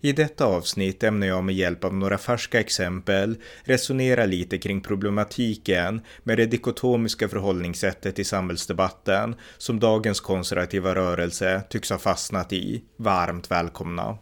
I detta avsnitt ämnar jag med hjälp av några färska exempel resonera lite kring problematiken med det dikotomiska förhållningssättet i samhällsdebatten som dagens konservativa rörelse tycks ha fastnat i. Varmt välkomna!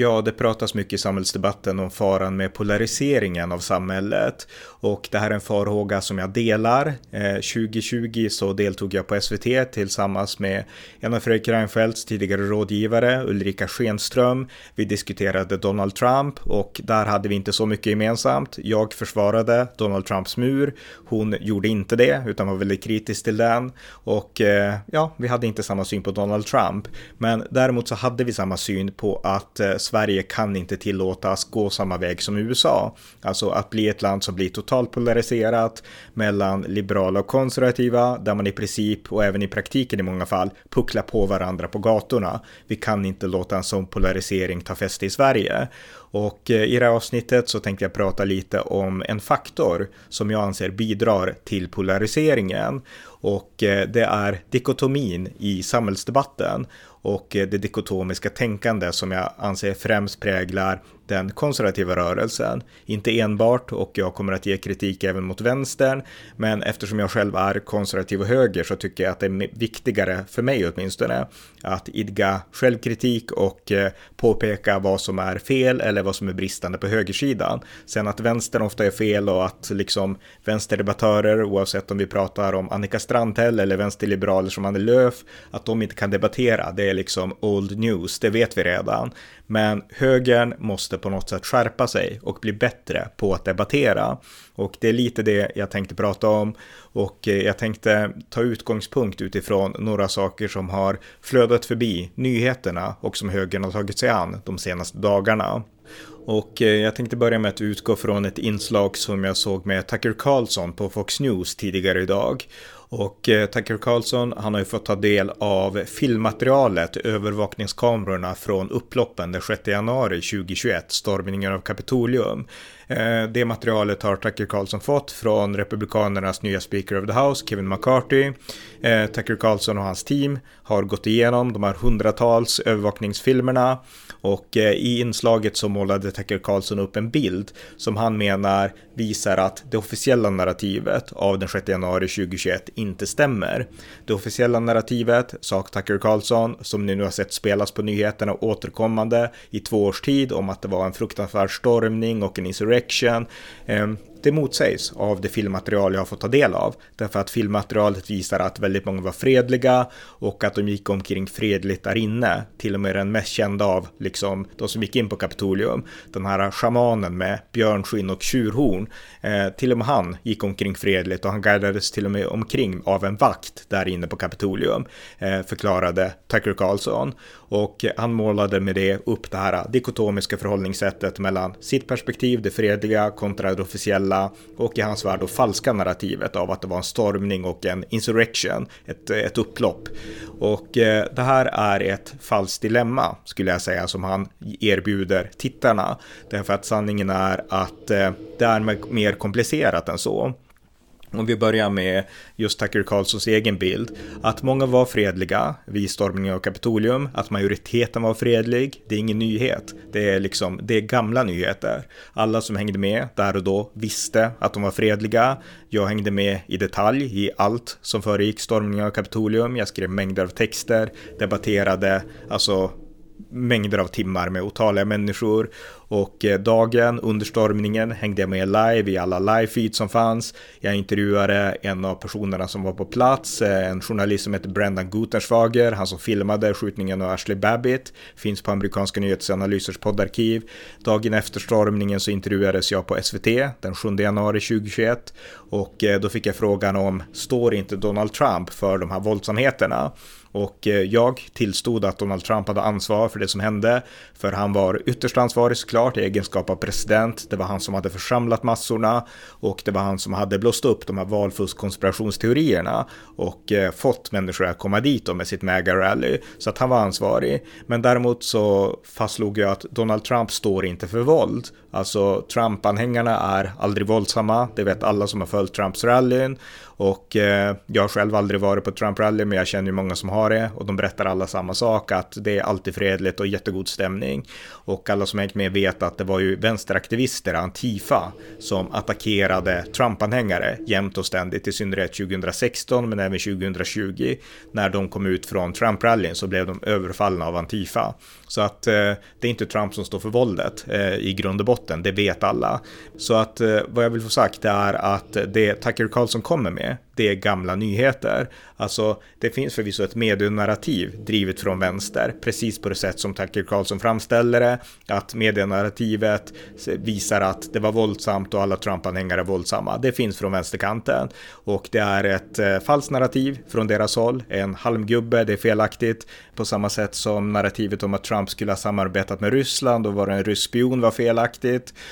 Ja, det pratas mycket i samhällsdebatten om faran med polariseringen av samhället och det här är en farhåga som jag delar. Eh, 2020 så deltog jag på SVT tillsammans med en av Fredrik Reinfeldts tidigare rådgivare Ulrika Schenström. Vi diskuterade Donald Trump och där hade vi inte så mycket gemensamt. Jag försvarade Donald Trumps mur. Hon gjorde inte det utan var väldigt kritisk till den och eh, ja, vi hade inte samma syn på Donald Trump. Men däremot så hade vi samma syn på att eh, Sverige kan inte tillåtas gå samma väg som USA. Alltså att bli ett land som blir totalt polariserat mellan liberala och konservativa, där man i princip och även i praktiken i många fall pucklar på varandra på gatorna. Vi kan inte låta en sån polarisering ta fäste i Sverige. Och eh, i det här avsnittet så tänkte jag prata lite om en faktor som jag anser bidrar till polariseringen. Och eh, det är dikotomin i samhällsdebatten och eh, det dikotomiska tänkande som jag anser främst präglar den konservativa rörelsen. Inte enbart och jag kommer att ge kritik även mot vänstern, men eftersom jag själv är konservativ och höger så tycker jag att det är viktigare för mig åtminstone att idga självkritik och eh, påpeka vad som är fel eller vad som är bristande på högersidan. Sen att vänstern ofta är fel och att liksom vänsterdebattörer, oavsett om vi pratar om Annika Strandhäll eller vänsterliberaler som Annie Lööf, att de inte kan debattera, det är liksom old news, det vet vi redan. Men högern måste på något sätt skärpa sig och bli bättre på att debattera. Och det är lite det jag tänkte prata om. Och eh, jag tänkte ta utgångspunkt utifrån några saker som har flödat förbi nyheterna och som högern har tagit sig an de senaste dagarna. Och eh, jag tänkte börja med att utgå från ett inslag som jag såg med Tucker Carlson på Fox News tidigare idag. Och eh, Tucker Carlson, han har ju fått ta del av filmmaterialet, övervakningskamerorna från upploppen den 6 januari 2021, stormningen av Kapitolium. Eh, det materialet har Tucker Carlson fått från Republikanernas nya Speaker of the House, Kevin McCarthy. Eh, Tucker Carlson och hans team har gått igenom de här hundratals övervakningsfilmerna och eh, i inslaget så målade Tucker Carlson upp en bild som han menar visar att det officiella narrativet av den 6 januari 2021 inte stämmer. Det officiella narrativet, sa Tucker Carlson, som ni nu har sett spelas på nyheterna återkommande i två års tid om att det var en fruktansvärd stormning och en insurrection. Ehm, det motsägs av det filmmaterial jag har fått ta del av. Därför att filmmaterialet visar att väldigt många var fredliga och att de gick omkring fredligt där inne. Till och med den mest kända av liksom de som gick in på Kapitolium. Den här shamanen med björnskinn och tjurhorn. Eh, till och med han gick omkring fredligt och han guidades till och med omkring av en vakt där inne på Kapitolium. Eh, förklarade Tucker Carlson. Och han målade med det upp det här dikotomiska förhållningssättet mellan sitt perspektiv, det fredliga, kontra det officiella och i hans värld och falska narrativet av att det var en stormning och en insurrection, ett, ett upplopp. Och eh, det här är ett falskt dilemma skulle jag säga som han erbjuder tittarna. Därför att sanningen är att eh, det är mer komplicerat än så. Om vi börjar med just Tucker Carlsons egen bild, att många var fredliga vid stormningen av Kapitolium, att majoriteten var fredlig, det är ingen nyhet. Det är liksom, det är gamla nyheter. Alla som hängde med där och då visste att de var fredliga. Jag hängde med i detalj i allt som föregick stormningen av Kapitolium. Jag skrev mängder av texter, debatterade, alltså mängder av timmar med otaliga människor och eh, dagen under stormningen hängde jag med live i alla live-feed som fanns. Jag intervjuade en av personerna som var på plats, eh, en journalist som heter Brendan Gutenschwager, han som filmade skjutningen av Ashley Babbitt, finns på amerikanska nyhetsanalysers poddarkiv. Dagen efter stormningen så intervjuades jag på SVT den 7 januari 2021 och eh, då fick jag frågan om står inte Donald Trump för de här våldsamheterna? Och eh, jag tillstod att Donald Trump hade ansvar för det som hände, för han var ytterst ansvarig såklart i egenskap av president. Det var han som hade församlat massorna och det var han som hade blåst upp de här valfusk-konspirationsteorierna och eh, fått människor att komma dit med sitt MAGA-rally. Så att han var ansvarig. Men däremot så fastslog jag att Donald Trump står inte för våld. Alltså Trump-anhängarna är aldrig våldsamma. Det vet alla som har följt Trumps rallyn. Och eh, jag har själv aldrig varit på Trump-rally, men jag känner ju många som har det. Och de berättar alla samma sak, att det är alltid fredligt och jättegod stämning. Och alla som hängt med vet att det var ju vänsteraktivister, Antifa, som attackerade Trump-anhängare jämt och ständigt, i synnerhet 2016, men även 2020. När de kom ut från Trump-rallyn så blev de överfallna av Antifa. Så att eh, det är inte Trump som står för våldet eh, i grund och botten, det vet alla. Så att eh, vad jag vill få sagt är att det Tucker Carlson kommer med det är gamla nyheter. Alltså, det finns förvisso ett medienarrativ drivet från vänster, precis på det sätt som Tucker Carlson framställer det, att medienarrativet visar att det var våldsamt och alla Trump-anhängare är våldsamma. Det finns från vänsterkanten och det är ett eh, falskt narrativ från deras håll, en halmgubbe, det är felaktigt, på samma sätt som narrativet om att Trump skulle ha samarbetat med Ryssland och var en rysk spion var felaktigt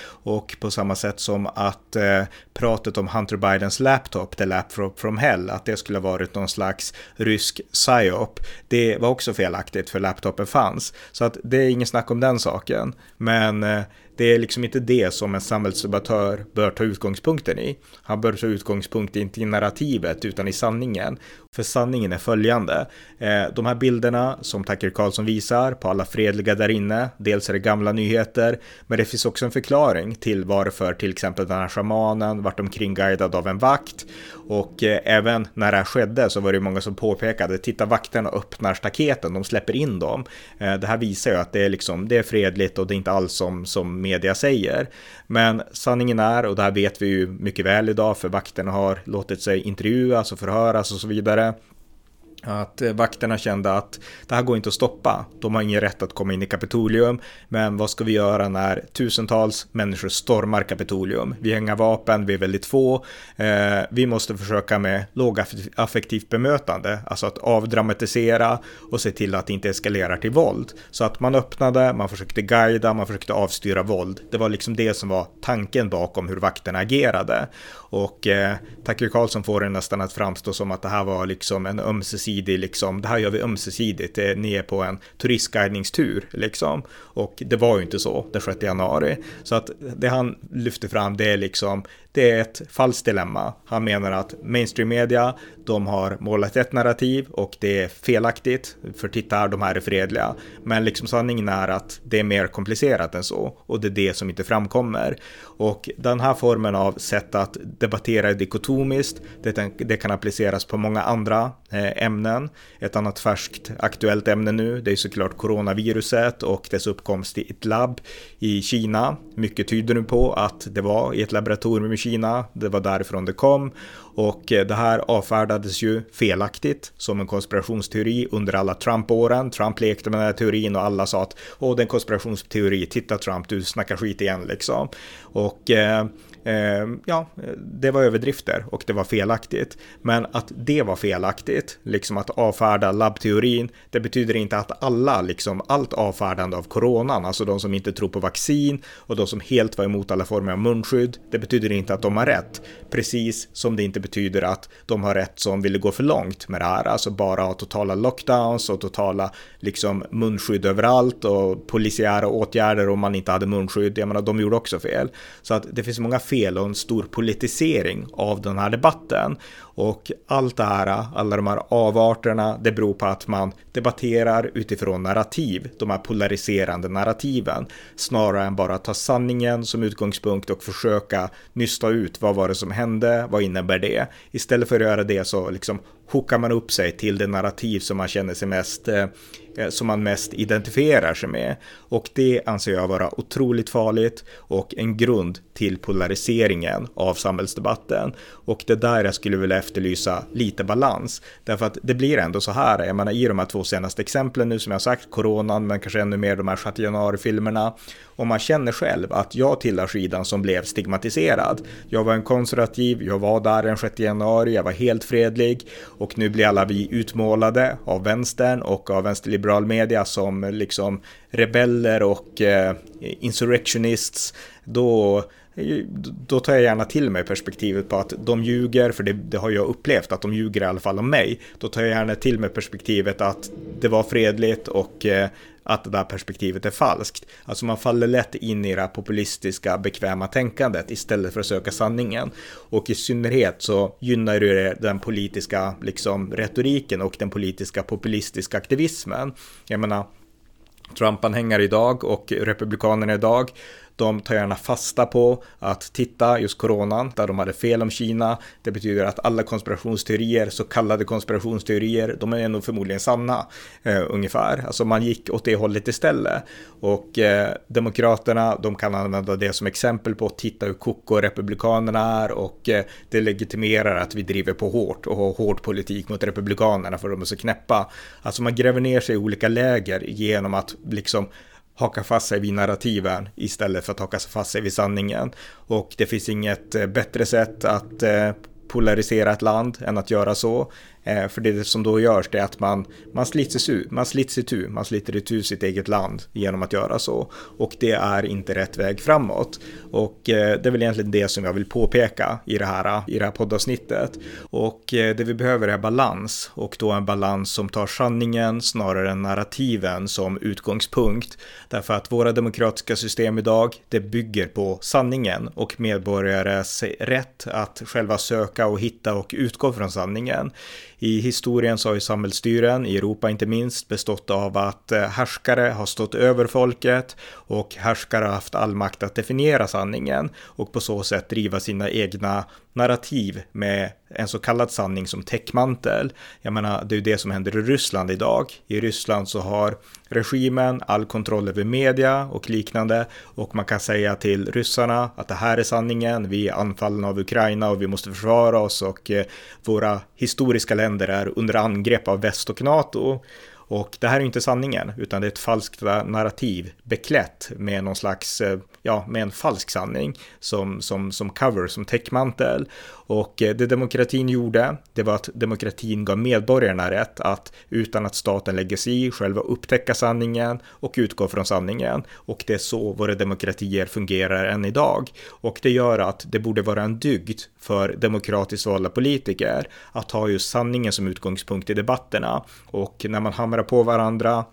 och på samma sätt som att eh, pratet om Hunter Bidens laptop, the laptop from hell, att det skulle ha varit någon slags rysk psyop. Det var också felaktigt för laptopen fanns. Så att det är inget snack om den saken. Men eh, det är liksom inte det som en samhällsdebattör bör ta utgångspunkten i. Han bör ta utgångspunkt inte i narrativet utan i sanningen. För sanningen är följande. Eh, de här bilderna som Tucker Carlson visar på alla fredliga där inne, dels är det gamla nyheter, men det finns också en förklaring till varför till exempel den här shamanen vart omkring guidad av en vakt. Och eh, även när det här skedde så var det många som påpekade, titta vakterna öppnar staketen, de släpper in dem. Eh, det här visar ju att det är liksom, det är fredligt och det är inte alls som, som media säger. Men sanningen är, och det här vet vi ju mycket väl idag, för vakterna har låtit sig intervjuas och förhöras och så vidare. Att eh, vakterna kände att det här går inte att stoppa. De har ingen rätt att komma in i Kapitolium. Men vad ska vi göra när tusentals människor stormar Kapitolium? Vi har inga vapen, vi är väldigt få. Eh, vi måste försöka med lågaffektivt bemötande, alltså att avdramatisera och se till att det inte eskalerar till våld. Så att man öppnade, man försökte guida, man försökte avstyra våld. Det var liksom det som var tanken bakom hur vakterna agerade. Och eh, Tucker Carlson får det nästan att framstå som att det här var liksom en ömsesidig, liksom, det här gör vi ömsesidigt, eh, ni är på en turistguidningstur liksom. Och det var ju inte så den 6 januari. Så att det han lyfter fram det är liksom, det är ett falskt dilemma. Han menar att mainstream media, de har målat ett narrativ och det är felaktigt, för titta här, de här är fredliga. Men liksom sanningen är att det är mer komplicerat än så och det är det som inte framkommer. Och den här formen av sätt att debattera är dikotomiskt, det, det kan appliceras på många andra eh, ämnen. Ett annat färskt aktuellt ämne nu, det är såklart coronaviruset och dess uppkomst i ett labb i Kina. Mycket tyder nu på att det var i ett laboratorium i Kina, det var därifrån det kom och eh, det här avfärdades ju felaktigt som en konspirationsteori under alla Trump-åren. Trump lekte med den här teorin och alla sa att åh, det är en konspirationsteori, titta Trump, du snackar skit igen liksom. Och eh, Ehm, ja, det var överdrifter och det var felaktigt. Men att det var felaktigt, liksom att avfärda labbteorin, det betyder inte att alla, liksom allt avfärdande av coronan, alltså de som inte tror på vaccin och de som helt var emot alla former av munskydd, det betyder inte att de har rätt. Precis som det inte betyder att de har rätt som ville gå för långt med det här, alltså bara ha totala lockdowns och totala liksom munskydd överallt och polisiära åtgärder om man inte hade munskydd. Jag menar, de gjorde också fel. Så att det finns många fel fel och en stor politisering av den här debatten. Och allt det här, alla de här avarterna, det beror på att man debatterar utifrån narrativ, de här polariserande narrativen, snarare än bara ta sanningen som utgångspunkt och försöka nysta ut vad var det som hände, vad innebär det? Istället för att göra det så liksom hookar man upp sig till det narrativ som man känner sig mest eh, eh som man mest identifierar sig med. Och det anser jag vara otroligt farligt och en grund till polariseringen av samhällsdebatten. Och det där jag skulle vilja efterlysa lite balans. Därför att det blir ändå så här, jag menar i de här två senaste exemplen nu som jag sagt, coronan, men kanske ännu mer de här 6 januari-filmerna. Och man känner själv att jag tillhör skidan som blev stigmatiserad. Jag var en konservativ, jag var där den 6 januari, jag var helt fredlig och nu blir alla vi utmålade av vänstern och av vänsterliberal media som liksom rebeller och eh, insurrectionists. Då då tar jag gärna till mig perspektivet på att de ljuger, för det, det, har jag upplevt att de ljuger i alla fall om mig. Då tar jag gärna till mig perspektivet att det var fredligt och eh, att det där perspektivet är falskt. Alltså man faller lätt in i det här populistiska bekväma tänkandet istället för att söka sanningen. Och i synnerhet så gynnar det den politiska liksom, retoriken och den politiska populistiska aktivismen. Jag menar, Trump-anhängare idag och republikanerna idag de tar gärna fasta på att titta just coronan, där de hade fel om Kina. Det betyder att alla konspirationsteorier, så kallade konspirationsteorier, de är nog förmodligen sanna eh, ungefär. Alltså man gick åt det hållet istället. Och eh, Demokraterna, de kan använda det som exempel på att titta hur koko republikanerna är och eh, det legitimerar att vi driver på hårt och har hård politik mot republikanerna för de är så knäppa. Alltså man gräver ner sig i olika läger genom att liksom haka fast sig vid narrativen istället för att haka fast sig vid sanningen. Och det finns inget eh, bättre sätt att eh, polarisera ett land än att göra så. Eh, för det som då görs det är att man, man slits itu, man slits itu, man sliter itu sitt eget land genom att göra så. Och det är inte rätt väg framåt. Och eh, det är väl egentligen det som jag vill påpeka i det här, eh, i det här poddavsnittet. Och eh, det vi behöver är balans och då en balans som tar sanningen snarare än narrativen som utgångspunkt. Därför att våra demokratiska system idag, det bygger på sanningen och medborgares rätt att själva söka och hitta och utgå från sanningen. I historien så har ju samhällsstyren, i Europa inte minst, bestått av att eh, härskare har stått över folket och härskare har haft all makt att definiera sanningen och på så sätt driva sina egna narrativ med en så kallad sanning som täckmantel. Jag menar, det är ju det som händer i Ryssland idag. I Ryssland så har regimen all kontroll över media och liknande och man kan säga till ryssarna att det här är sanningen, vi är anfallna av Ukraina och vi måste försvara oss och eh, våra historiska länder är under angrepp av väst och NATO. Och det här är inte sanningen, utan det är ett falskt narrativ beklätt med någon slags, eh, ja, med en falsk sanning som, som, som cover, som täckmantel. Och eh, det demokratin gjorde, det var att demokratin gav medborgarna rätt att utan att staten lägger sig i själva upptäcka sanningen och utgå från sanningen. Och det är så våra demokratier fungerar än idag. Och det gör att det borde vara en dygd för demokratiskt valda politiker att ha just sanningen som utgångspunkt i debatterna. Och när man hamnar kamera på varandra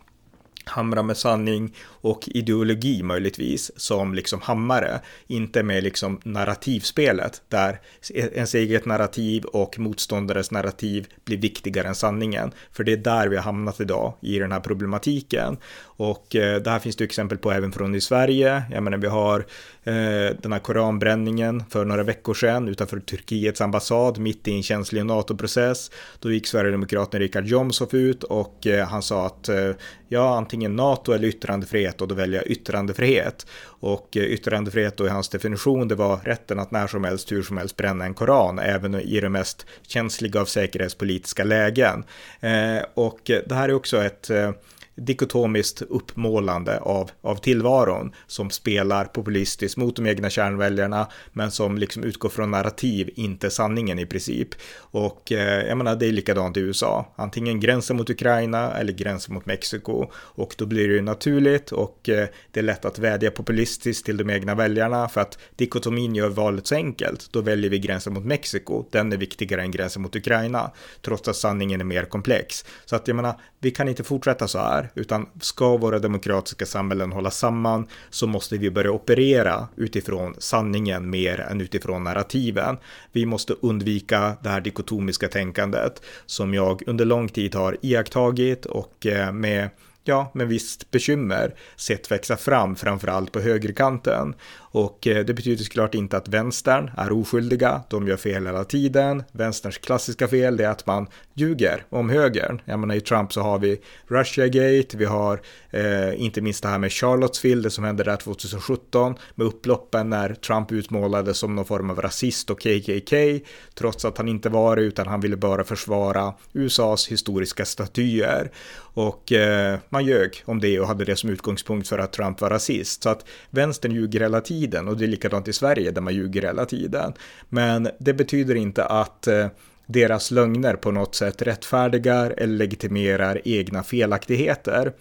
hamra med sanning och ideologi möjligtvis som liksom hammare, inte med liksom narrativspelet där ens eget narrativ och motståndares narrativ blir viktigare än sanningen. För det är där vi har hamnat idag i den här problematiken. Och eh, det här finns det exempel på även från i Sverige. Jag menar, vi har eh, den här koranbränningen för några veckor sedan utanför Turkiets ambassad mitt i en känslig NATO-process. Då gick Sverigedemokraten Richard Jomshof ut och eh, han sa att eh, ja, antingen NATO eller yttrandefrihet och då väljer jag yttrandefrihet. Och eh, yttrandefrihet då i hans definition, det var rätten att när som helst, hur som helst bränna en koran, även i de mest känsliga av säkerhetspolitiska lägen. Eh, och eh, det här är också ett eh, dikotomiskt uppmålande av, av tillvaron som spelar populistiskt mot de egna kärnväljarna men som liksom utgår från narrativ, inte sanningen i princip. Och eh, jag menar, det är likadant i USA. Antingen gränsen mot Ukraina eller gränsen mot Mexiko och då blir det ju naturligt och eh, det är lätt att vädja populistiskt till de egna väljarna för att dikotomin gör valet så enkelt. Då väljer vi gränsen mot Mexiko. Den är viktigare än gränsen mot Ukraina, trots att sanningen är mer komplex. Så att jag menar, vi kan inte fortsätta så här, utan ska våra demokratiska samhällen hålla samman så måste vi börja operera utifrån sanningen mer än utifrån narrativen. Vi måste undvika det här dikotomiska tänkandet som jag under lång tid har iakttagit och eh, med ja, med visst bekymmer sett växa fram, framförallt på högerkanten. Och eh, det betyder såklart inte att vänstern är oskyldiga, de gör fel hela tiden. Vänsterns klassiska fel är att man ljuger om högern. Jag menar i Trump så har vi Russiagate, vi har eh, inte minst det här med Charlottesville, det som hände där 2017 med upploppen när Trump utmålades som någon form av rasist och KKK, trots att han inte var det utan han ville bara försvara USAs historiska statyer. Och eh, man ljög om det och hade det som utgångspunkt för att Trump var rasist. Så att vänstern ljuger hela tiden och det är likadant i Sverige där man ljuger hela tiden. Men det betyder inte att eh, deras lögner på något sätt rättfärdigar eller legitimerar egna felaktigheter.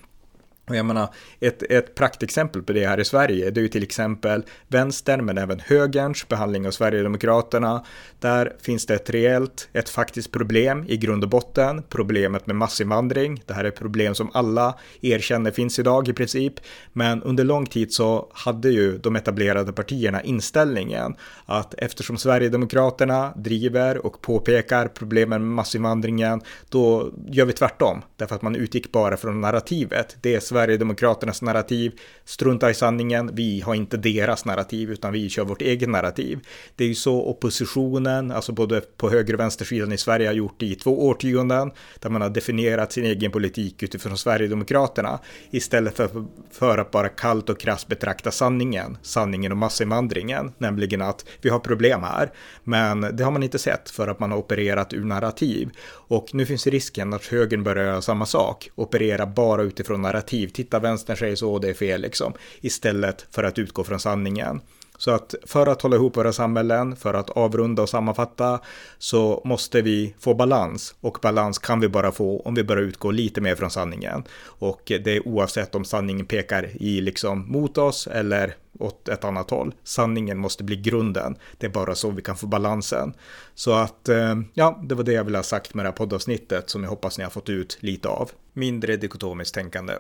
Och jag menar, ett, ett praktexempel på det här i Sverige, det är ju till exempel vänstern men även högerns behandling av Sverigedemokraterna. Där finns det ett reellt, ett faktiskt problem i grund och botten, problemet med massinvandring. Det här är ett problem som alla erkänner finns idag i princip. Men under lång tid så hade ju de etablerade partierna inställningen att eftersom Sverigedemokraterna driver och påpekar problemen med massinvandringen, då gör vi tvärtom. Därför att man utgick bara från narrativet. Det är Sverigedemokraternas narrativ, strunta i sanningen, vi har inte deras narrativ utan vi kör vårt eget narrativ. Det är ju så oppositionen, alltså både på höger och vänstersidan i Sverige har gjort i två årtionden, där man har definierat sin egen politik utifrån Sverigedemokraterna, istället för, för att bara kallt och krasst betrakta sanningen, sanningen om massinvandringen, nämligen att vi har problem här, men det har man inte sett för att man har opererat ur narrativ. Och nu finns risken att högern börjar göra samma sak, operera bara utifrån narrativ. Titta, vänstern säger så, det är fel liksom. Istället för att utgå från sanningen. Så att för att hålla ihop våra samhällen, för att avrunda och sammanfatta, så måste vi få balans. Och balans kan vi bara få om vi börjar utgå lite mer från sanningen. Och det är oavsett om sanningen pekar i liksom mot oss eller åt ett annat håll. Sanningen måste bli grunden. Det är bara så vi kan få balansen. Så att, eh, ja, det var det jag ville ha sagt med det här poddavsnittet som jag hoppas ni har fått ut lite av. Mindre dikotomiskt tänkande.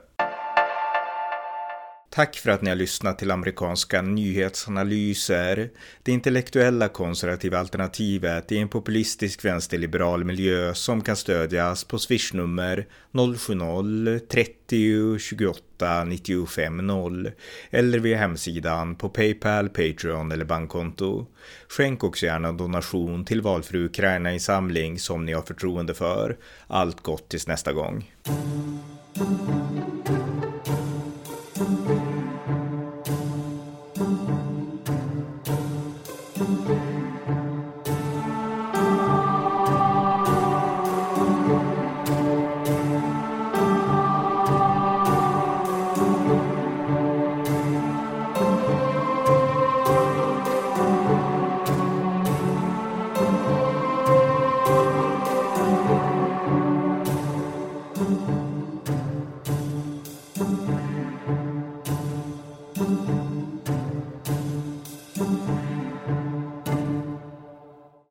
Tack för att ni har lyssnat till amerikanska nyhetsanalyser. Det intellektuella konservativa alternativet i en populistisk vänsterliberal miljö som kan stödjas på swishnummer 070-30 28 95 0 eller via hemsidan på Paypal, Patreon eller bankkonto. Skänk också gärna en donation till valfri Ukraina-insamling som ni har förtroende för. Allt gott tills nästa gång. Thank you.